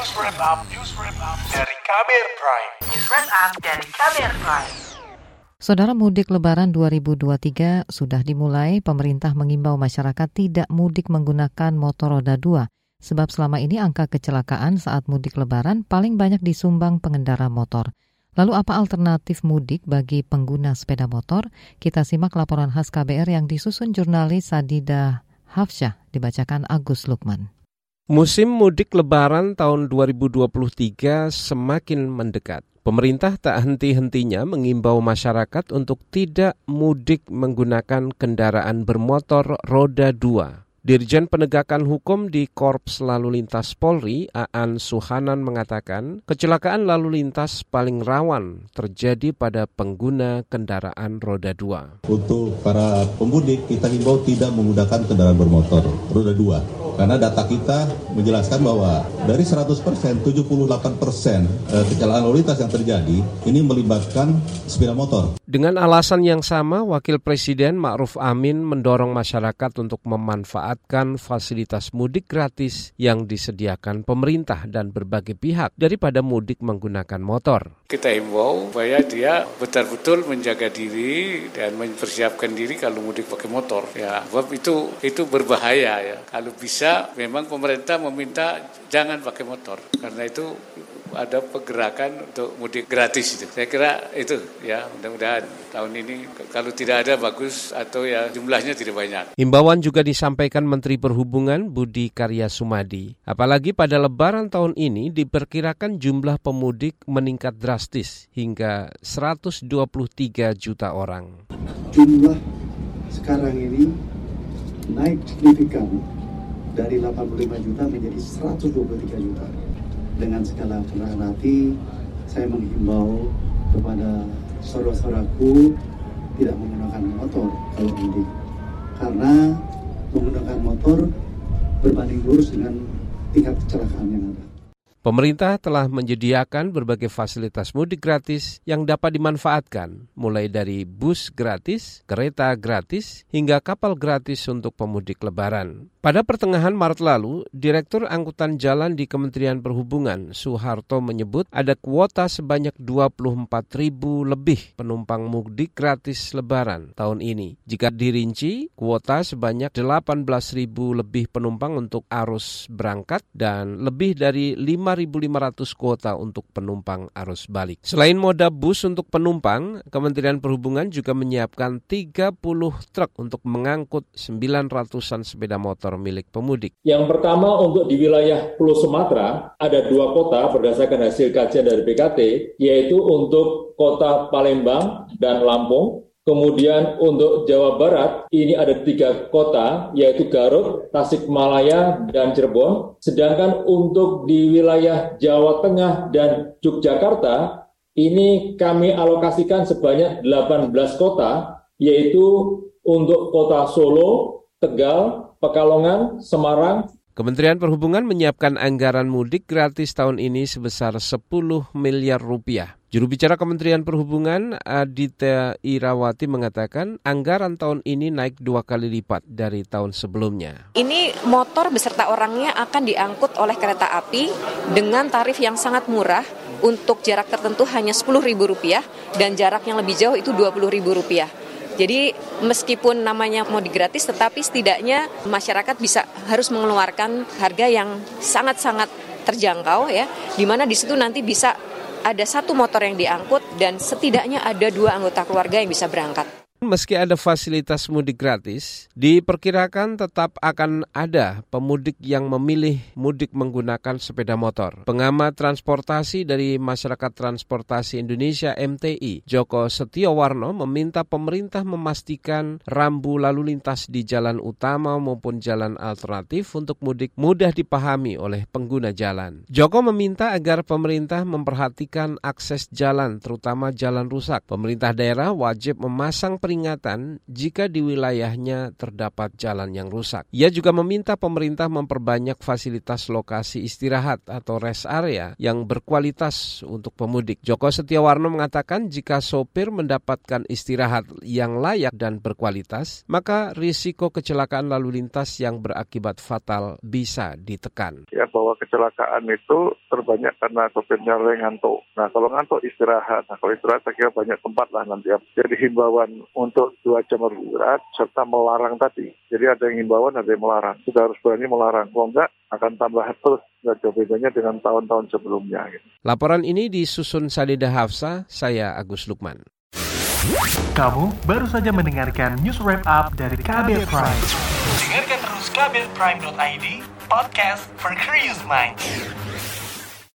News Wrap Up, News Wrap Up dari Kamer Prime. News Wrap Up dari Kamer Prime. Saudara mudik lebaran 2023 sudah dimulai, pemerintah mengimbau masyarakat tidak mudik menggunakan motor roda 2 sebab selama ini angka kecelakaan saat mudik lebaran paling banyak disumbang pengendara motor. Lalu apa alternatif mudik bagi pengguna sepeda motor? Kita simak laporan khas KBR yang disusun jurnalis Sadida Hafsyah dibacakan Agus Lukman. Musim mudik lebaran tahun 2023 semakin mendekat. Pemerintah tak henti-hentinya mengimbau masyarakat untuk tidak mudik menggunakan kendaraan bermotor roda dua. Dirjen Penegakan Hukum di Korps Lalu Lintas Polri, Aan Suhanan mengatakan, kecelakaan lalu lintas paling rawan terjadi pada pengguna kendaraan roda dua. Untuk para pemudik, kita himbau tidak menggunakan kendaraan bermotor roda dua. Karena data kita menjelaskan bahwa dari 100 persen, 78 persen eh, kecelakaan lalu lintas yang terjadi ini melibatkan sepeda motor. Dengan alasan yang sama, Wakil Presiden Ma'ruf Amin mendorong masyarakat untuk memanfaatkan fasilitas mudik gratis yang disediakan pemerintah dan berbagai pihak daripada mudik menggunakan motor. Kita himbau supaya dia betul-betul menjaga diri dan mempersiapkan diri kalau mudik pakai motor. Ya, sebab itu itu berbahaya ya. Kalau bisa memang pemerintah meminta jangan pakai motor karena itu ada pergerakan untuk mudik gratis itu. Saya kira itu ya mudah-mudahan tahun ini kalau tidak ada bagus atau ya jumlahnya tidak banyak. Himbauan juga disampaikan Menteri Perhubungan Budi Karya Sumadi. Apalagi pada lebaran tahun ini diperkirakan jumlah pemudik meningkat drastis hingga 123 juta orang. Jumlah sekarang ini naik signifikan dari 85 juta menjadi 123 juta dengan segala kerendahan hati saya menghimbau kepada saudara-saudaraku tidak menggunakan motor kalau mudik karena menggunakan motor berbanding lurus dengan tingkat kecelakaan yang ada. Pemerintah telah menyediakan berbagai fasilitas mudik gratis yang dapat dimanfaatkan, mulai dari bus gratis, kereta gratis, hingga kapal gratis untuk pemudik lebaran. Pada pertengahan Maret lalu, Direktur Angkutan Jalan di Kementerian Perhubungan, Soeharto menyebut ada kuota sebanyak 24 ribu lebih penumpang mudik gratis lebaran tahun ini. Jika dirinci, kuota sebanyak 18 ribu lebih penumpang untuk arus berangkat dan lebih dari 5 5.500 kuota untuk penumpang arus balik. Selain moda bus untuk penumpang, Kementerian Perhubungan juga menyiapkan 30 truk untuk mengangkut 900-an sepeda motor milik pemudik. Yang pertama untuk di wilayah Pulau Sumatera, ada dua kota berdasarkan hasil kajian dari BKT, yaitu untuk kota Palembang dan Lampung, Kemudian untuk Jawa Barat ini ada tiga kota yaitu Garut, Tasikmalaya, dan Cirebon. Sedangkan untuk di wilayah Jawa Tengah dan Yogyakarta ini kami alokasikan sebanyak 18 kota yaitu untuk kota Solo, Tegal, Pekalongan, Semarang, Kementerian Perhubungan menyiapkan anggaran mudik gratis tahun ini sebesar 10 miliar rupiah. Juru bicara Kementerian Perhubungan Adita Irawati mengatakan anggaran tahun ini naik dua kali lipat dari tahun sebelumnya. Ini motor beserta orangnya akan diangkut oleh kereta api dengan tarif yang sangat murah untuk jarak tertentu hanya Rp10.000 dan jarak yang lebih jauh itu Rp20.000. Jadi meskipun namanya mau digratis tetapi setidaknya masyarakat bisa harus mengeluarkan harga yang sangat-sangat terjangkau ya di mana di situ nanti bisa ada satu motor yang diangkut dan setidaknya ada dua anggota keluarga yang bisa berangkat. Meski ada fasilitas mudik gratis, diperkirakan tetap akan ada pemudik yang memilih mudik menggunakan sepeda motor. Pengamat transportasi dari Masyarakat Transportasi Indonesia MTI, Joko Setiowarno meminta pemerintah memastikan rambu lalu lintas di jalan utama maupun jalan alternatif untuk mudik mudah dipahami oleh pengguna jalan. Joko meminta agar pemerintah memperhatikan akses jalan, terutama jalan rusak. Pemerintah daerah wajib memasang peringatan jika di wilayahnya terdapat jalan yang rusak. Ia juga meminta pemerintah memperbanyak fasilitas lokasi istirahat atau rest area yang berkualitas untuk pemudik. Joko Setiawarno mengatakan jika sopir mendapatkan istirahat yang layak dan berkualitas, maka risiko kecelakaan lalu lintas yang berakibat fatal bisa ditekan. Ya bahwa kecelakaan itu terbanyak karena sopirnya ngantuk. Nah kalau ngantuk istirahat. Nah kalau istirahat saya kira banyak tempat lah nanti. Jadi himbauan untuk dua jam beristirahat serta melarang tadi. Jadi ada yang himbauan, ada yang melarang. Kita harus berani melarang. Kalau enggak akan tambah terus nggak jauh bedanya dengan tahun-tahun sebelumnya. Gitu. Laporan ini disusun Salida Hafsa, saya Agus Lukman. Kamu baru saja mendengarkan news wrap up dari Kabel Prime. Dengarkan terus kabelprime.id, podcast for curious minds.